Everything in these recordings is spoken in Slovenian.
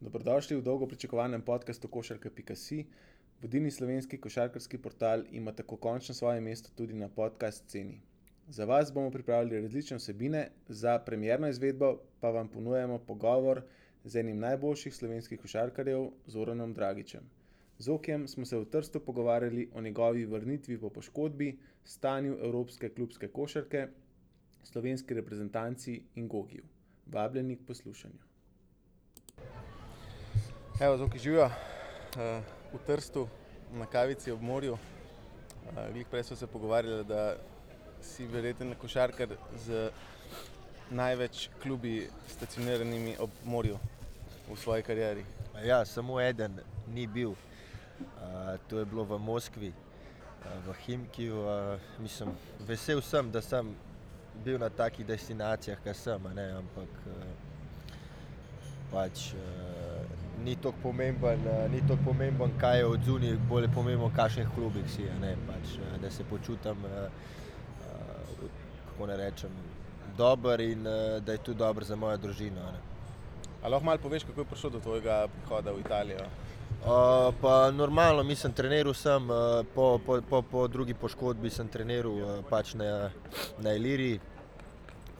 Dobrodošli v dolgo pričakovanem podkastu Košarka.si. Vodilni slovenski košarkarski portal ima tako končno svoje mesto tudi na podcast sceni. Za vas bomo pripravili različne vsebine, za premjerno izvedbo pa vam ponujemo pogovor z enim najboljših slovenskih košarkarjev, Zoranom Dragičem. Z Okjem smo se v Trstu pogovarjali o njegovi vrnitvi po poškodbi, stanju evropske klubske košarke, slovenski reprezentanci in Gogiju. Vabljeni k poslušanju. Evo, Zoki živijo v Trstu, na kavici ob morju. Glih prej smo se pogovarjali, da si verjeten košarkar z največ klubi stacioniranimi ob morju v svoji karieri. Ja, samo eden ni bil. Uh, to je bilo v Moskvi, uh, v Himkiju. Uh, mislim, vesel sem, da sem bil na takih destinacijah, kot sem, ne, ampak uh, pač, uh, ni tako pomemben, uh, pomemben, kaj je od zunaj, bolj je pomembno, kakšen klubik si. Ne, pač, uh, da se počutim, uh, uh, kako ne rečem, dober in uh, da je tudi dobro za mojo družino. Ali lahko malo poveš, kako je prišlo do tvojega prihoda v Italijo? Uh, pa normalno, mislim, treniral sem, uh, po, po, po, po drugi poškodbi sem treniral uh, pač na, na Iliri.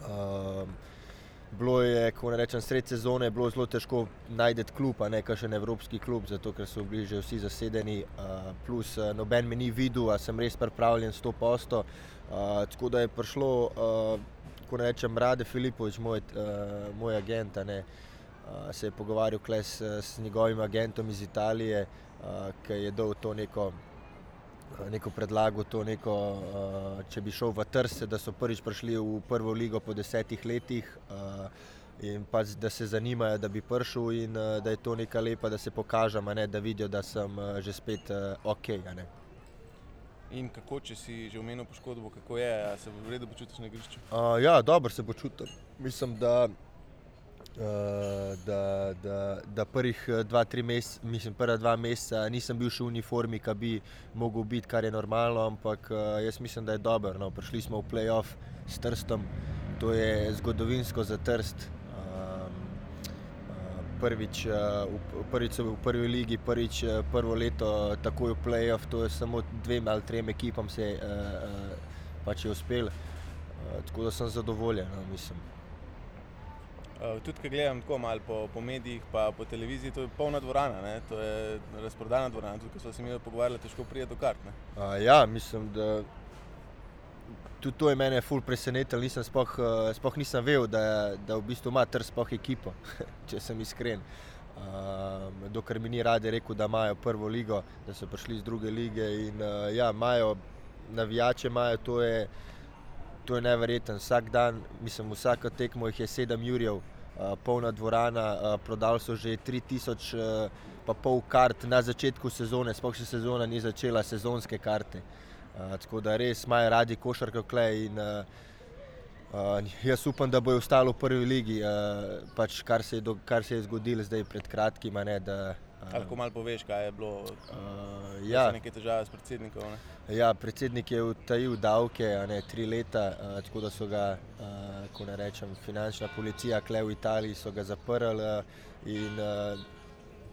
Uh, bilo je, ko ne rečem, sred sezone, bilo zelo težko najti klub, ne kakšen evropski klub, zato ker so bili že vsi zasedeni, uh, plus uh, noben me ni videl, a sem res pripravljen 100%. Uh, tako da je prišlo, uh, ko ne rečem, Rade Filipovič, moj, uh, moj agent. Ne, uh, se je pogovarjal s, s njegovim agentom iz Italije, ki je dal to neko, neko predlago, to neko, če bi šel v Trse, da so prvič prišli v prvo ligo po desetih letih. In pa da se zanimajo, da bi prišel, in da je to nekaj lepa, da se pokažem, ne, da vidijo, da sem že spet ok. In kako, če si že omenil poškodbo, kako je, se v redu počutiš na igrišču? Uh, ja, dobro se počutim. Mislim, da da, da, da prvih eh, dva, tri meseca, mislim, prva dva meseca nisem bil še v uniformi, ki bi lahko bil, kar je normalno, ampak eh, jaz mislim, da je dobro. No. Prišli smo v playoff s Trstom, to je zgodovinsko za Trst. Ehm, prvič, prvič v prvi ligi, prvič prvo leto, tako je v playoff, to je samo dvem ali trem ekipam se pač je uspel. Tako da sem zadovoljen, no, mislim. Uh, tudi, ko gledam tako malo po, po medijih, pa po televiziji, to je polna dvorana, ne? to je razprodana dvorana. Tudi, ko smo se mi pogovarjali, težko pride do kart. Uh, ja, mislim, da tudi to je mene ful presenetilo. Nisem spoh, uh, spoh nisem vedel, da, da v bistvu ima tr spoh ekipo, če sem iskren. Uh, dokler mi ni rade rekel, da imajo prvo ligo, da so prišli iz druge lige. In, uh, ja, imajo navijače, imajo to je to je neverjeten. Vsak dan, mislim, vsako tekmo jih je sedem jurjev, uh, polna dvorana, uh, prodali so že 3000 uh, pa pol kart na začetku sezone, sploh še sezona ni začela, sezonske karte. Tako da res imajo radi košarko klej in jaz upam, da bojo ostali v prvi ligi, pač kar, se do, kar se je zgodilo zdaj pred kratkim. Ne, da, Ali lahko malo poveš, kaj je bilo? Uh, ja. Nekaj težav s predsednikom. Ne? Ja, predsednik je utajil davke, ne, tri leta, uh, tako da so ga, uh, ko ne rečem, finančna policija, kle v Italiji, so ga zaprli uh, in uh,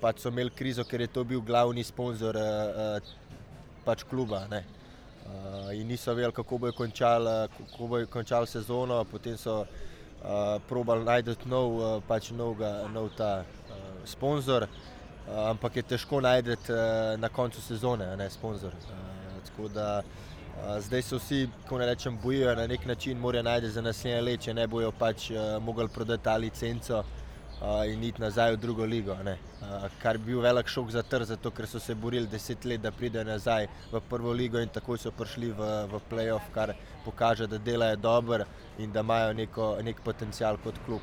pač so imeli krizo, ker je to bil glavni sponzor uh, pač kluba. Ne. Uh, in niso vedeli, kako bojo končali, kako bojo končali sezono, potem so uh, probali najti nov, uh, pač novga, nov ta uh, sponzor. Uh, ampak je težko najti uh, na koncu sezone, ne sponzor. Uh, da, uh, zdaj se vsi, ko ne rečem, bojijo na nek način, morajo najti za naslednje leto, če ne bojo pač mogli prodati ta licenco in iti nazaj v drugo ligo. Uh, kar bi bil velik šok za trg, zato ker so se borili deset let, da pridejo nazaj v prvo ligo in tako so prišli v, v playoff, kar pokaže, da delajo dobro in da imajo neko, nek potencial kot klub.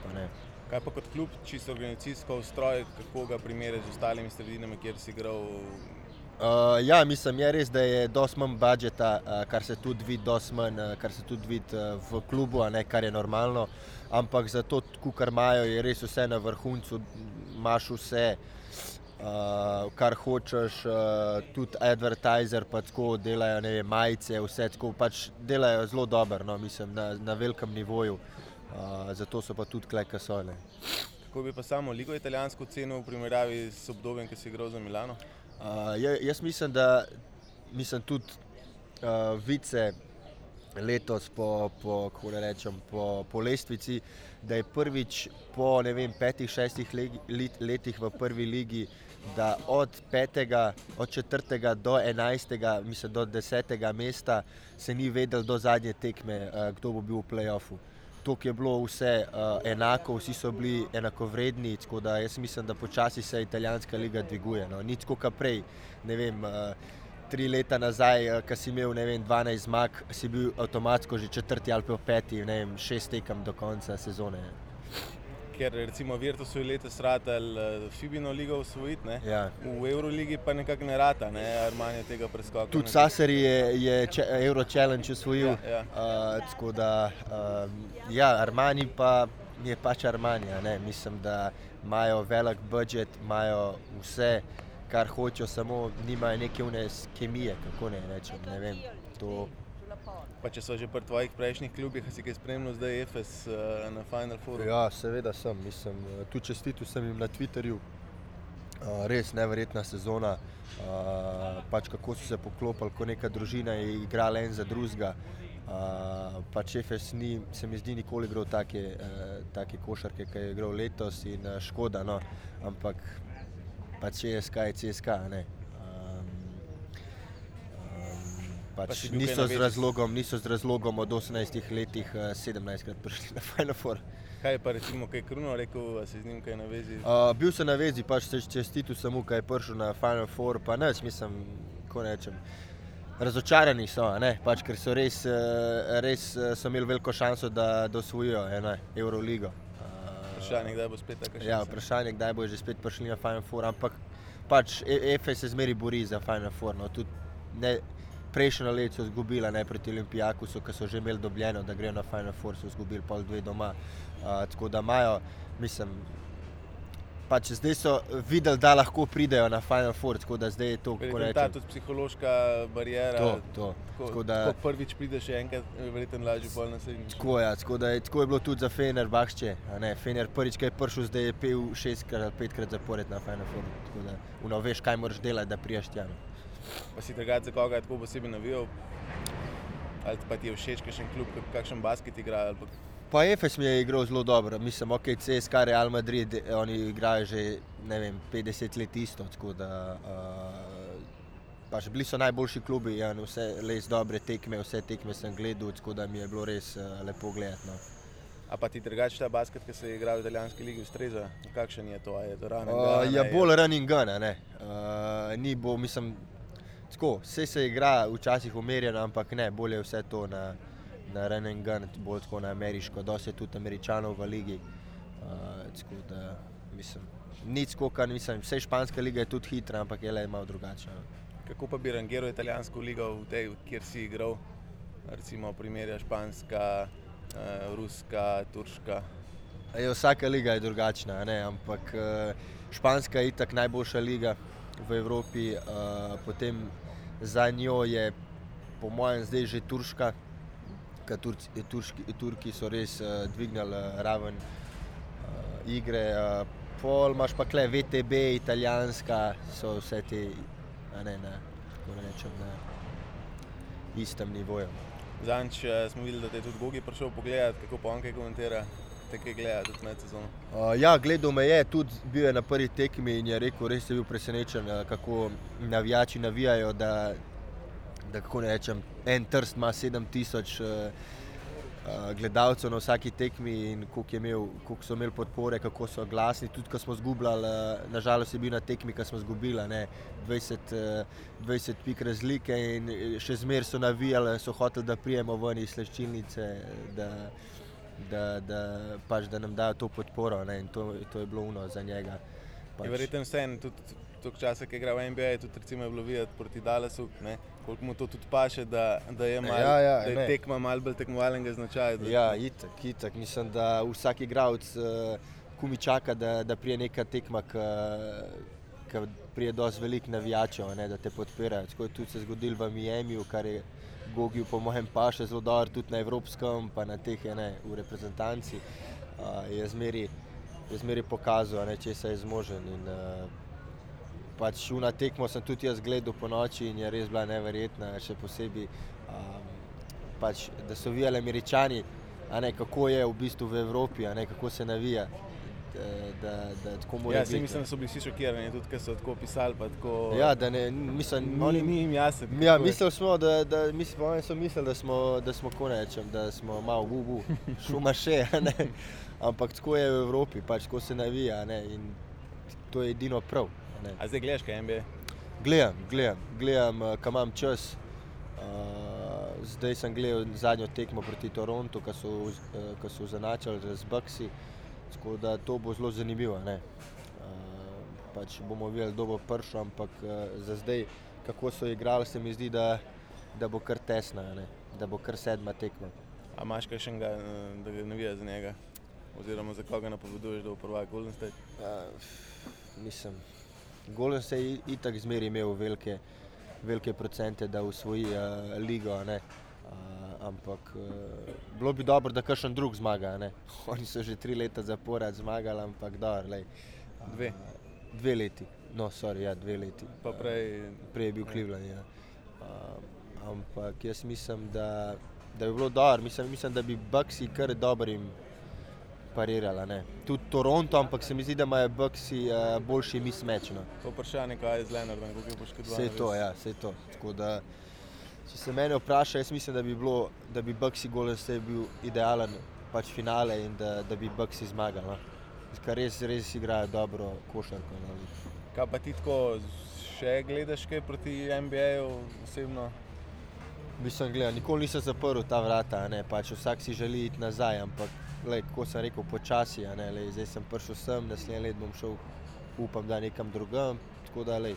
Kaj pa kot klub, čisto organizacijsko ustroj, kako ga primerjati z ostalimi sredinami, kjer si igral? Uh, ja, mislim, je res, da je dosti manj budžeta, uh, kar se tudi vidi, manj, uh, kar se tudi vidi uh, v klubu, ne, kar je normalno. Ampak za to, kar imajo, je res vse na vrhuncu, imaš vse, uh, kar hočeš, uh, tudi advertizer, pa tako delajo ne, majice, vse tako pač delajo zelo dobro, no, mislim, na, na velikem nivoju. Uh, zato so pa tudi klej, ki so. Kako bi pa samo ligo italijansko ocenil v primerjavi s obdobjem, ki si igral za Milano? Uh, jaz mislim, da mislim tudi uh, vice letos po, po, rečem, po, po lestvici, da je prvič po vem, petih, šestih letih v prvi ligi, da od petega, od četrtega do enajstega, mislim do desetega mesta se ni vedel do zadnje tekme, uh, kdo bo bil v play-offu. To je bilo vse uh, enako, vsi so bili enakovredni, tako da jaz mislim, da počasi se italijanska liga dviguje. No. Nič kot prej, ne vem. Uh, tri leta nazaj, eh, ki si imel vem, 12 zmag, si bil avtomatsko že četrti ali pa peti, ne vem, šest tekem do konca sezone. Ker recimo Virtus je letos ratal eh, Fibino ligo usvojiti, ja. v Euroligi pa nekako ne rata, ne Armani tega preskoka. Tudi Sasari je, je če, Euro Challenge usvojil. Ja, ja. Uh, tako da, uh, ja, Armani pa je pač Armani, mislim, da imajo velik budžet, imajo vse kar hočejo, samo nimajo neke une kemije, kako ne rečem. Ne vem, to... Pa če so že pri tvojih prejšnjih klubih, si jih spremljal zdaj, FS uh, na Final Fouru? Ja, seveda sem. Mislim, eh, tu čestitu sem jim na Twitterju. Uh, res neverjetna sezona, pač kako so se poklopili, ko neka družina je igrala en za drugega. Pač FS ni, se mi zdi, nikoli igral take, take košarke, ki je igral letos in škoda. No. Ampak pač CSK je CSK. Um, um, pač pa niso, z razlogom, niso z razlogom od 18 letih 17 eh, krat prišli na Final Four. Kaj pa recimo, kaj Kruno rekel, da si z njim kaj na vezi? Uh, bil sem na vezi, pač se čestitu samo, kaj je prišel na Final Four, pa ne, mislim, ko rečem. Razočarani so, pač, ker so res, eh, res eh, so imeli veliko šanso, da osvojijo Euroligo vprašanje, kdaj bo spet tako še. Ja, vprašanje, kdaj bo že spet prišli na Final Four. Ampak pač EFE se zmeri bori za Final Four. No. Prejšnjo leto so izgubili ne proti Olimpijaku, ki so že imeli dobljeno, da grejo na Final Four, so izgubili pol dve doma. Uh, tako da imajo, mislim, pač zdaj so videli, da lahko pridejo na Final Four, tako da zdaj je to kot rečeno. Ta tudi psihološka barijera. To, to. Tako, tako da, ko prvič prideš še enkrat, verjetno lažje bolj naslednjič. Tako, ja, tako, da, tako je bilo tudi za Fener Bahče. Fener prvič, ki je prišel, zdaj je pel šestkrat ali petkrat zapored na Final Four. Tako da uno, veš, kaj moraš delati, da prijaš tja. No. Pa si takrat za koga je tako posebej navijal? Ali pa ti je všeč, kakšen klub, kakšen basket igra? Pa EFS mi je igral zelo dobro, mislim, ok, CSK, Real Madrid, oni igrajo že vem, 50 let isto. Da, uh, pač bili so najboljši klubi, ja, vse res dobre tekme, vse tekme sem gledal, tako da mi je bilo res uh, lepo gledati. No. A pa ti drugače ta basket, ki se je igral v italijanski ligi, ustreza? Kakšen je to? Je to running uh, gun? Ja, bolj running gun, ne. Uh, ni bo, mislim, tako, vse se igra včasih umerjeno, ampak ne, bolje vse to na na Renan Gun, bolj tako na ameriško, dosti je tudi američanov v ligi. Uh, da, mislim, nič skoka, mislim, vse španska liga je tudi hitra, ampak je le malo drugačna. Kako pa bi rangiral italijansko ligo v tej, kjer si igral, recimo primerja španska, uh, ruska, turška? Je, vsaka liga je drugačna, ne? ampak uh, španska je itak najboljša liga v Evropi, uh, potem za njo je po mojem zdaj že turška, Turki so res uh, dvignili uh, raven uh, igre. Uh, pol imaš pa kle, VTB, italijanska, so vse te, ne, ne, rečem, na istem nivoju. Zanč smo videli, da te je tudi Gogi prišel pogledat, kako pa on kaj komentira. Uh, ja, gledal me je, tudi bil je na prvi tekmi in je rekel, res je bil presenečen, kako navijači navijajo, da da kako ne rečem, en trst ima 7000 uh, uh, gledalcev na vsaki tekmi in koliko so imeli podpore, kako so glasni. Tudi ko smo izgubljali, uh, nažalost je bil na tekmi, ko smo izgubili 20, uh, 20 pik razlike in še zmeraj so navijali, so hoteli, da prijemo ven iz slečilnice. Da, Da, da, pač, da nam dajo to podporo, in to, to je bilo uno za njega. Pač. Verjetno vse, tudi toliko časa, ki je igral v NBA, tudi recimo je bilo videti proti Dallasu, ne, koliko mu to tudi paše, da, da je, mal, ja, ja, da je tekma malo bolj tekmovalnega značaja. Ja, itak, itak. Mislim, da vsak igralec uh, kumi čaka, da, da prije neka tekma, ki prije dosti velik navijačev, ne, da te podpirajo. Tako je tudi se zgodil v Miami, kar je Gogi po mojem paše zelo dobro, tudi na evropskem, pa na teh ne, v reprezentanci. Uh, je zmeri je zmeri pokazal, ne, če se je zmožen. In, uh, pač na tekmo sem tudi jaz gledal po noči in je res bila neverjetna, še posebej, um, pač, da so vijali američani, ne, kako je v bistvu v Evropi, ne, kako se navija. Da, da, da ja, biti, mislim, da so bili vsi šokirani, tudi ker so tako pisali. Tako... Ja, da ne, mislim, ni, oni, ni jim jasno. Ja, mislili smo, da, da, mislim, oni so mislili, da smo, da smo konečem, da smo malo gubu, šuma še. Ampak tako je v Evropi, pač tako se navija ne, in to je edino prav. Ne. A zdaj gledaš, kaj MBA? Gledam, gledam, gledam uh, kam imam čas. Uh, zdaj sem gledal zadnjo tekmo proti Torontu, ki so, uh, so zanačali z Buksi. Tako da to bo zelo zanimivo. Uh, pač bomo videli, kdo bo prišel, ampak uh, za zdaj, kako so igrali, se mi zdi, da, da bo kar tesna, ne? da bo kar sedma tekma. A imaš kaj še enega, da ga navija za njega? Oziroma, za koga napoveduješ, da bo prvak Golden State? Uh, mislim. Golden se je itak zmeri imel velike, velike procente, da usvoji uh, ligo. Uh, ampak uh, bilo bi dobro, da kakšen drug zmaga. Ne? Oni so že tri leta zapored zmagali, ampak da, uh, dve. Dve leti, no, sorry, ja, dve leti. Prej, prej je bil Cleveland. Ja. Uh, ampak jaz mislim, da, da bi bilo dobro, mislim, mislim, da bi Bucksi kar dobrim parirala. Ne. Tudi Toronto, ampak se mi zdi, da imajo Bucksi uh, boljši mismeč. No. To vprašanje, kaj je z Leonardom, kako je poškodovan. Vse to, ja, vse to. Da, če se mene vpraša, jaz mislim, da bi, bilo, da bi Bucksi Golden State bil idealen pač finale in da, da bi Bucksi zmagali. No. Ker res, res igrajo dobro košarko. No. Kaj pa ti tako še gledaš kaj proti NBA-ju osebno? Mislim, gledam, nikoli nisem zaprl ta vrata, pač vsak si želi iti nazaj, ampak lej, kot sem rekel, počasi. Zdaj sem prišel sem, naslednji let bom šel, upam, da nekam drugam. Da, lej,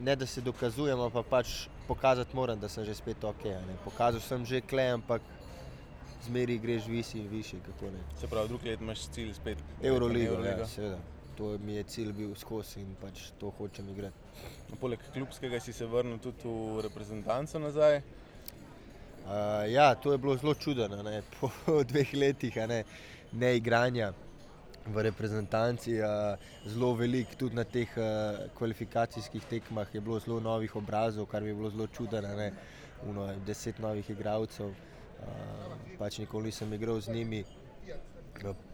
ne da se dokazujem, pa pač pokazati moram, da sem že spet ok. Pokazal sem že klej, ampak zmeri greš visi in višji. Se pravi, drugi let imaš cilj spet. Euroligo, ja, seveda. To mi je cilj bil skozi in pač to hočem igrati. No, poleg klubskega si se vrnil tudi v reprezentanco nazaj. Uh, ja, to je bilo zelo čudno, ne? po dveh letih ne, ne igranja v reprezentanci. Uh, zelo velik, tudi na teh uh, kvalifikacijskih tekmah je bilo zelo novih obrazov, kar mi je bilo zelo čudno. Uno, deset novih igralcev, uh, pač nikoli nisem igral z njimi.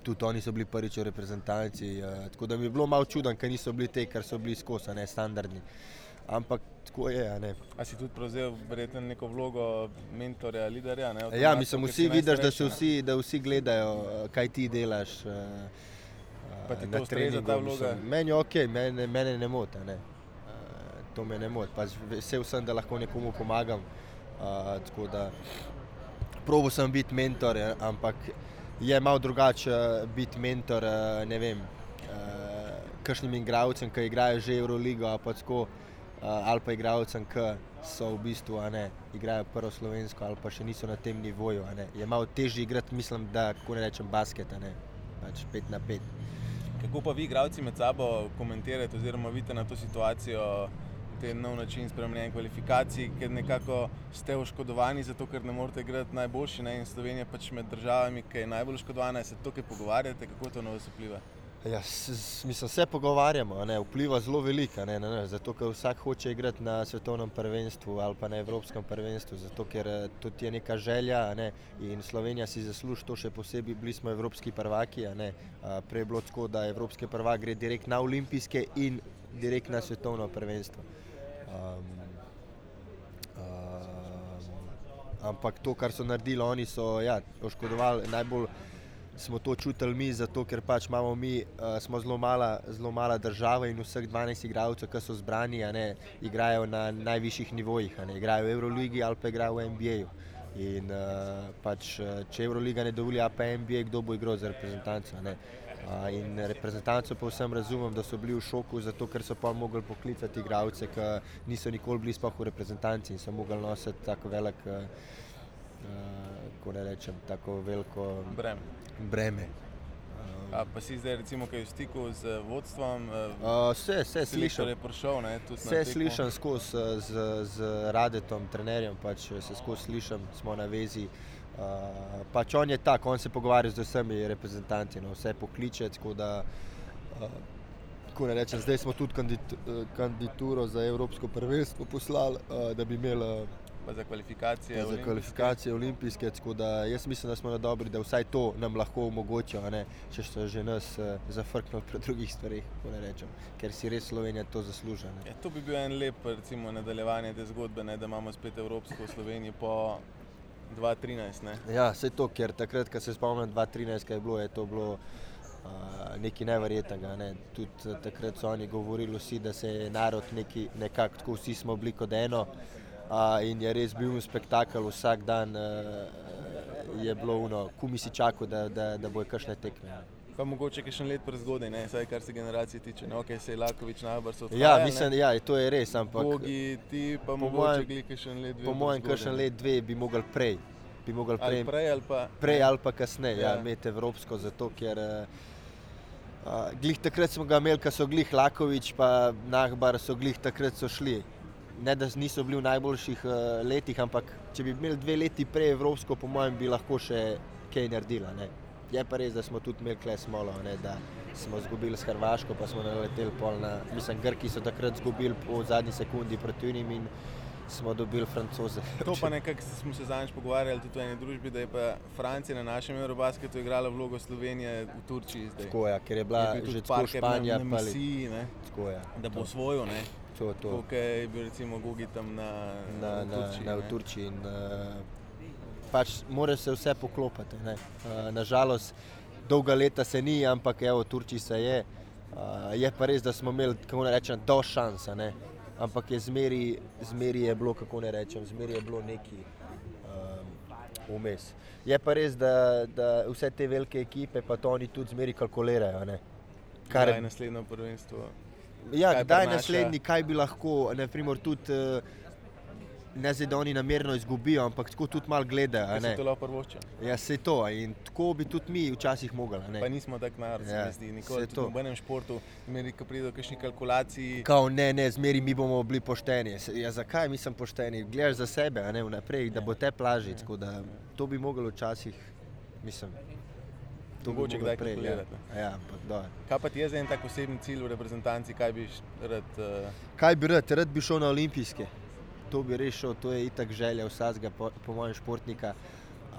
Tudi oni so bili prvič v reprezentanci. Uh, tako da mi je bilo malo čudno, ker niso bili te, kar so bili skozi, ne standardni. Ampak tako je. Ali si tudi prevzel verjetno neko vlogo mentorja, liderja? Ne, ja, mislim, vsi vidiš, da, vsi, da vsi gledajo, kaj ti delaš. Pa ti to ustreza ta vloga? Meni je ok, mene, mene ne moti. Ne. To me ne moti. Pač vesel sem, da lahko nekomu pomagam. Probo sem biti mentor, ampak je malo drugače biti mentor, ne vem, kakšnim igravcem, ki igrajo že Euroligo. Eh, ali pa igravcem, ki so v bistvu, ne, igrajo prvo slovensko, ali pa še niso na tem nivoju. Je malo težje igrati, mislim, da lahko rečem basket, ne pač pet na pet. Kako pa vi, igravci, med sabo komentirate, oziroma vidite na to situacijo, te nov način spremenjene kvalifikacije, ker nekako ste oškodovani, zato ker ne morete igrati najboljši. Ne? In Slovenija pač med državami, ki je najbolj oškodovana, se tukaj pogovarjate, kako to na vas vpliva. Ja, mislim, se pogovarjamo, ne, vpliva zelo veliko, ne, ne, ne, zato ker vsak hoče igrati na svetovnem prvenstvu ali pa na evropskem prvenstvu, zato ker eh, tudi je neka želja ne, in Slovenija si zasluži to še posebej, bili smo evropski prvaki, ne, prej je bilo tako, da evropski prvak gre direkt na olimpijske in direkt na svetovno prvenstvo. Um, um, ampak to, kar so naredili, oni so ja, oškodovali najbolj smo to čutili mi, zato ker pač imamo mi, uh, zelo mala, zelo mala država in vseh 12 igralcev, ki so zbrani, ne, igrajo na najvišjih nivojih, ne, igrajo v Euroligi ali pa igrajo v NBA. -ju. In uh, pač, če Euroliga ne dovoli, pa NBA, kdo bo igral za reprezentanco. Uh, in reprezentanco pa vsem razumem, da so bili v šoku, zato ker so pa mogli poklicati igralce, ki niso nikoli bili sploh v reprezentanci in so mogli nositi tako velik, uh, uh, ne rečem, tako veliko breme breme. A pa si zdaj, recimo, kaj v stiku z vodstvom? Vse, vse slišim. Vse slišim skozi z, z Radetom, trenerjem, pač se skozi slišim, smo na vezi. Uh, pač on je tak, on se pogovarja z vsemi reprezentanti, no, vse pokliče. Tako da, uh, rečem, zdaj smo tudi kandid, kandidaturo za Evropsko prvenstvo poslali, uh, da bi imeli. Pa za kvalifikacije. Pa za kvalifikacije olimpijske. Da jaz mislim, da smo na dobri, da vsaj to nam lahko omogočijo, če so že nas uh, zafrknili pri drugih stvareh, ker si res Slovenija to zasluži. Ja, to bi bil en lep recimo, nadaljevanje te zgodbe, ne, da imamo spet Evropsko Slovenijo po 2013. Ja, vse to, ker takrat, ko se spomnim 2013, kaj je bilo, je to bilo. Uh, nekaj nevrjetnega. Ne. Tudi uh, takrat so oni govorili, vsi, da se je narod neki, nekako tako, vsi smo bili kot eno. Uh, in je res bil spektakel vsak dan, uh, je bilo uno, kumi si čakal, da, da, da bojo kakšne tekme. Pa mogoče še en let prezgodaj, ne vsaj kar se generacije tiče, ne okay, se je Lakovič najbolj soočil. Ja, mislim, ja, to je res. Ampak, Bogi, ti pa mogoče glika še en let, dve. Po mojem, kar še en let, dve bi mogli prej. Bi mogli prej, ali prej ali pa, prej ali pa kasneje, ja. ja, imeti evropsko, zato ker uh, glih takrat smo ga imeli, ko so glih Lakovič, pa Nahbar so glih takrat so šli. Ne, da niso bili v najboljših uh, letih, ampak če bi imeli dve leti prej Evropsko, po mojem, bi lahko še kaj naredila. Ne. Je pa res, da smo tudi imeli kles molo, ne, da smo izgubili s Hrvaško, pa smo naleteli pol na, mislim, Grki so takrat izgubili po zadnji sekundi proti njim smo dobili francoze. To pa nekako smo se zadnjič pogovarjali tudi v eni družbi, da je pa Francija na našem Eurobasketu igrala vlogo Slovenije v Turčiji. Zdaj. Tako je, ker je bila je že tako Španija, na, na misiji, ne, tako je, da bo svojo. To, to. Tukaj je bil recimo Gogi tam na, na, na, Turčiji, na, na Turčiji. In, uh, pač mora se vse poklopiti. Uh, nažalost, dolga leta se ni, ampak evo, Turčiji se je. Uh, je pa res, da smo imeli, kako ne rečem, do šansa. Ne ampak je zmeri, zmeri je bilo, kako ne rečem, zmeri je bilo neki um, vmes. Je pa res, da, da vse te velike ekipe, pa to oni tudi zmeri kalkulirajo. Ne? Kar je naslednjo prvenstvo? Ja, kdaj je naslednji, kaj bi lahko, naprimer, tudi. Uh, ne zdaj, da oni namerno izgubijo, ampak tako tudi malo gledajo. Se to lahko prvošče. Ja, se to in tako bi tudi mi včasih mogli. Pa nismo tako narod, ja, se zdi, nikoli v nobenem športu, ko pride do kakšnih kalkulacij. Kao, ne, ne, zmeri mi bomo bili pošteni. Ja, zakaj mi smo pošteni? Gledaš za sebe, a ne vnaprej, da bo te plaži. Ja. To bi mogli včasih, mislim. Mogoče kdaj prej gledati. Ja, ja, kaj pa ti je za en tak osebni cilj v reprezentanci, kaj bi rad? Uh... Kaj bi rad? Rad bi šel na olimpijske to bi rešil, to je itak želja vsakega, po, po mojem, športnika. Uh,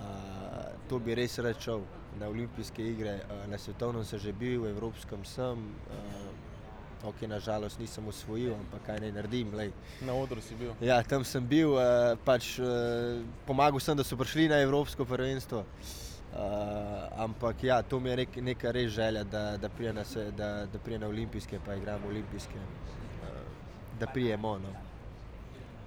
to bi res rečel na olimpijske igre, uh, na svetovnem sem že bil, v evropskem sem. Uh, ok, nažalost nisem usvojil, ampak kaj naj naredim. Lej. Na odru si bil. Ja, tam sem bil, uh, pač, uh, pomagal sem, da so prišli na evropsko prvenstvo. Uh, ampak ja, to mi je nek, neka res želja, da, da prije na, na olimpijske, pa igramo olimpijske, uh, da prijemo. No.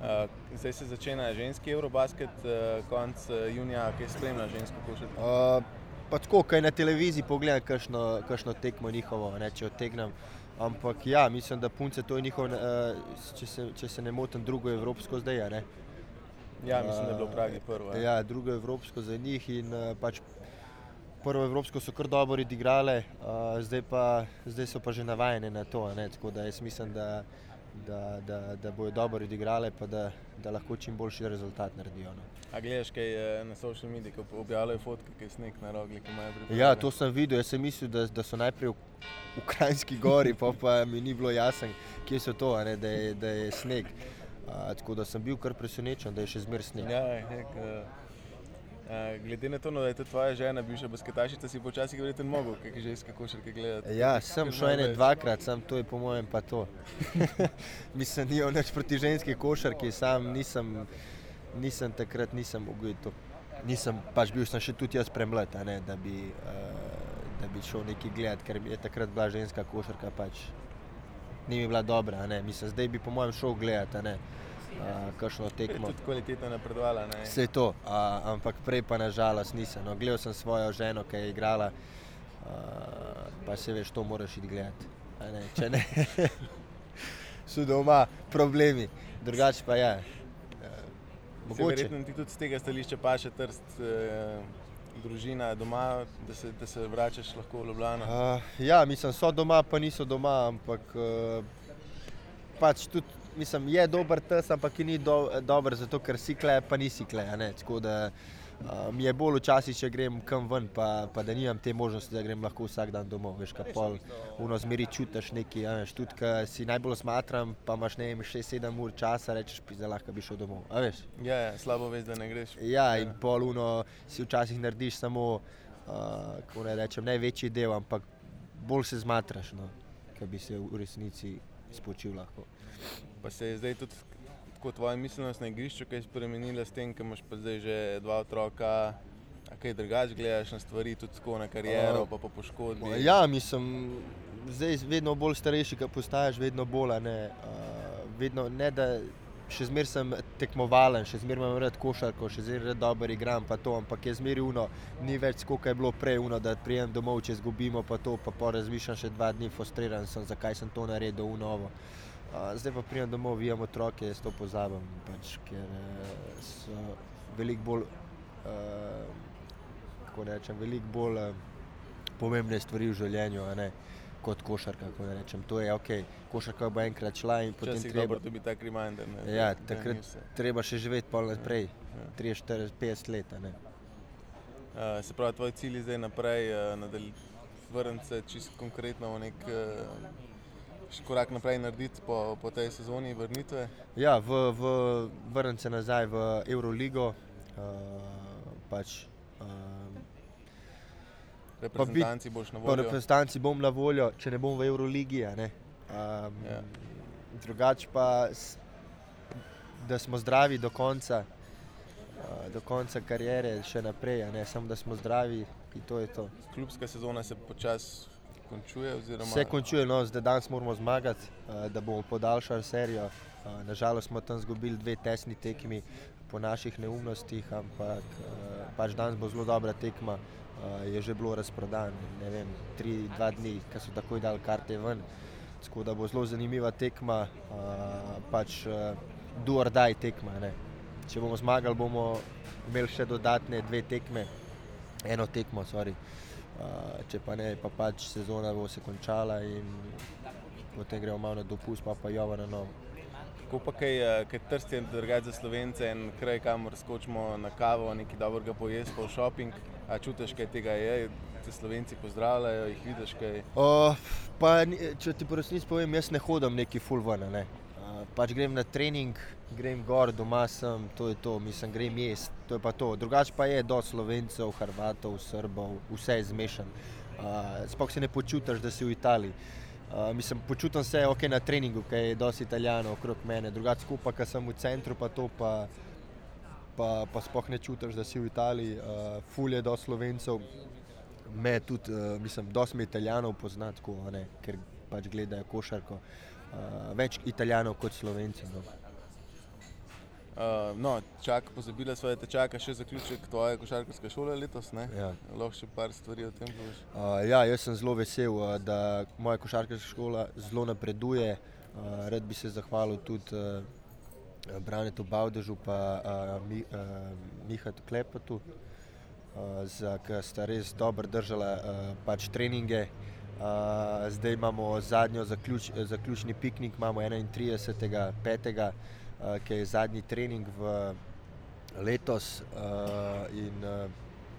Uh, zdaj se začne ženski Eurobasket, uh, konec uh, junija, ki spremlja žensko košarko. Uh, pa tako, kaj na televiziji pogledaj, kakšno tekmo njihovo, ne, če odtegnem. Ampak ja, mislim, da punce to je njihovo, uh, če, če se ne motim, drugo evropsko zdaj. Ne? Ja, mislim, da je bilo v Pragi prvo. Ja, ja drugo evropsko za njih in uh, pač. Prvo evropsko so kar dobro odigrale, uh, zdaj, pa, zdaj so pa že navajene na to. Ne? Tako da jaz mislim, da da, da, da bojo dobro odigrali, pa da, da lahko čim boljši rezultat naredijo. No. A gledaš, kaj na social medijih, ko objavljajo fotke, ki je sneg na rogli, ki imajo pripravljeno? Ja, to sem videl. Jaz sem mislil, da, da so najprej v Ukrajinski gori, pa, pa mi ni bilo jasno, kje so to, ne, da, je, da je sneg. A, tako da sem bil kar presenečen, da je še zmeraj sneg. Ja, hek, uh... Glede na to, no, da je to tvoja žena, bivša basketašica, si počasi verjetno mogel, kaj že izkako košarke gledati. Ja, sem šel ene dvakrat, sam to je po mojem pa to. Mislim, ni več proti ženski košarki, sam nisem, nisem takrat nisem mogel to. Nisem pač bil sem še tudi jaz premlad, da, bi, uh, da bi šel neki gledati, ker je takrat bila ženska košarka pač ni mi bila dobra, mislim, zdaj bi po mojem šel gledati kakšno tekmo. Tudi kvaliteta napredovala. Vse to, a, ampak prej pa nažalost nisem. No, gledal sem svojo ženo, ki je igrala, a, pa se veš, to moraš iti gledati. Ne, če ne, so doma problemi, drugače pa je. Ja. Verjetno ti tudi z tega stališča pa še trst. E, Družina doma, da se, da se vračaš lahko v Ljubljano. Uh, ja, mislim, so doma, pa niso doma, ampak uh, pač tudi mislim, je dober tes, ampak ni do, dober, zato ker si kle, pa nisi kle. Da, Uh, mi je bolj včasih, če grem kam ven, pa, pa da nimam te možnosti, da grem lahko vsak dan domov. Veš, kaj pol, uno zmeri čutiš nekaj, ja, veš, tudi ko si najbolj smatram, pa imaš ne vem, 6-7 ur časa, rečeš, da lahko bi šel domov. A veš? Ja, ja, slabo veš, da ne greš. Ja, in pol uno si včasih narediš samo, uh, kako ne rečem, ne večji del, ampak bolj se zmatraš, no, kaj bi se v resnici spočil lahko. Pa se je zdaj tudi tako tvoja miselnost na igrišču, kaj spremenila s tem, ker imaš pa zdaj že dva otroka. Kaj drugače gledaš na stvari, tudi tako na kariero, uh, pa po poškodbi? Ja, mislim, zdaj vedno bolj starejši, ki postaješ, vedno bolj. Ne, uh, vedno, ne da še zmeraj sem tekmovalen, še zmeraj imam rad košarko, še zmeraj dobro igram, pa to, ampak je zmeraj uno, ni več tako, kot je bilo prej, uno, da prijem domov, če izgubimo, pa to, pa po razmišljam še dva dni, frustriran sem, zakaj sem to naredil, uno. Ovo zdaj pa pridem domov, vijem otroke, jaz to pozabim, pač, ker eh, so veliko bolj, uh, kako rečem, veliko bolj uh, pomembne stvari v življenju. Kot košarka, kako rečem, to je ok. Košarka bo enkrat šla in potem se treba. Bi tak reminder. Ne, ja, takrat treba še živeti pol naprej, ja. 3, 4, 50 let. Uh, se pravi, tvoj cilj je zdaj naprej, uh, vrniti se čisto konkretno v nek. Uh, še korak naprej narediti po, po tej sezoni vrnitve? Ja, v, v, vrnem se nazaj v Euroligo. Uh, pač, uh, reprezentanci boš na voljo. Reprezentanci bom na voljo, če ne bom v Euroligi. Um, ja. Drugače pa, da smo zdravi do konca, uh, do konca karijere, še naprej, samo da smo zdravi. To to. Klubska sezona se počasi končuje. Oziroma... Se končuje, no, zdaj danes moramo zmagati, uh, da bomo podaljšali serijo. Uh, nažalost smo tam izgubili dve tesni tekmi po naših neumnostih, ampak uh, pač danes bo zelo dobra tekma. Je že bilo razprodan, ne vem, tri, dva dni, ki so takoj dali karte ven. Tako da bo zelo zanimiva tekma, pač uh, duordaj tekma. Ne. Če bomo zmagali, bomo imeli še dodatne dve tekme, eno tekmo, sorry. Uh, če pa ne, pa pač sezona bo se končala in potem gremo malo na dopust, pa pa jova na novo. Kako pa kaj, kaj trsti in drugače za slovence in kraj, kamor skočimo na kavo, nekaj dobrega pojesti, pa v shopping, a čutiš kaj tega je, te slovenci pozdravljajo, jih vidiš kaj? Uh, pa, če ti po resnici povem, jaz ne hodim neki full ven, ne. Uh, pač grem na trening, grem gor, doma sem, to je to, mislim, grem jesti, to je pa to. Drugače pa je do slovencev, hrvatov, srbov, vse je zmešan. Uh, Sploh se ne počutiš, da si v Italiji. Uh, mislim, počutim se ok na treningu, ker je dosti italijanov okrog mene, drugače skupaj, ker sem v centru, pa to pa, pa, pa sploh ne čutiš, da si v Italiji. Uh, ful je do slovencev, me tudi, uh, mislim, dosti italijanov poznati, ker pač gledajo košarko. Uh, več italijanov kot slovencev. No. Uh, no, čaka, pozabila sva, da te čaka še zaključek tvoje košarkarske šole letos. Ja. Lahko še par stvari o tem poveš. Uh, ja, jaz sem zelo vesel, uh, da moja košarkarska šola zelo napreduje. Uh, rad bi se zahvalil tudi uh, Branetu Bavdežu in uh, Mi, uh, Mihatu Klepatu, uh, ki sta res dobro držala uh, pač treninge. Uh, zdaj imamo zadnjo zaključ, zaključni piknik, imamo 31.5 uh, ki je zadnji trening v letos. Uh, in, uh,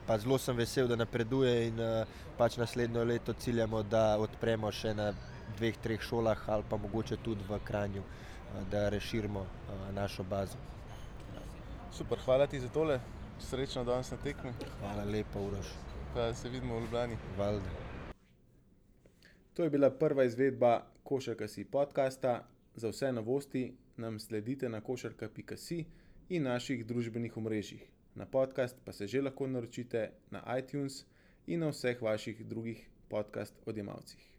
pa zelo sem vesel, da napreduje in uh, pač naslednjo leto ciljamo, da odpremo še na dveh, treh šolah ali pa mogoče tudi v Kranju, uh, da razširimo uh, našo bazo. Super, hvala ti za tole, srečno danes na tekmi. Hvala lepa, Uroš. Pa se vidimo v Ljubljani. Valde. To je bila prva izvedba Košarka si podcasta. Za vse novosti nam sledite na košarka.si in naših družbenih omrežjih. Na podcast pa se že lahko naročite na iTunes in na vseh vaših drugih podcast odjemalcih.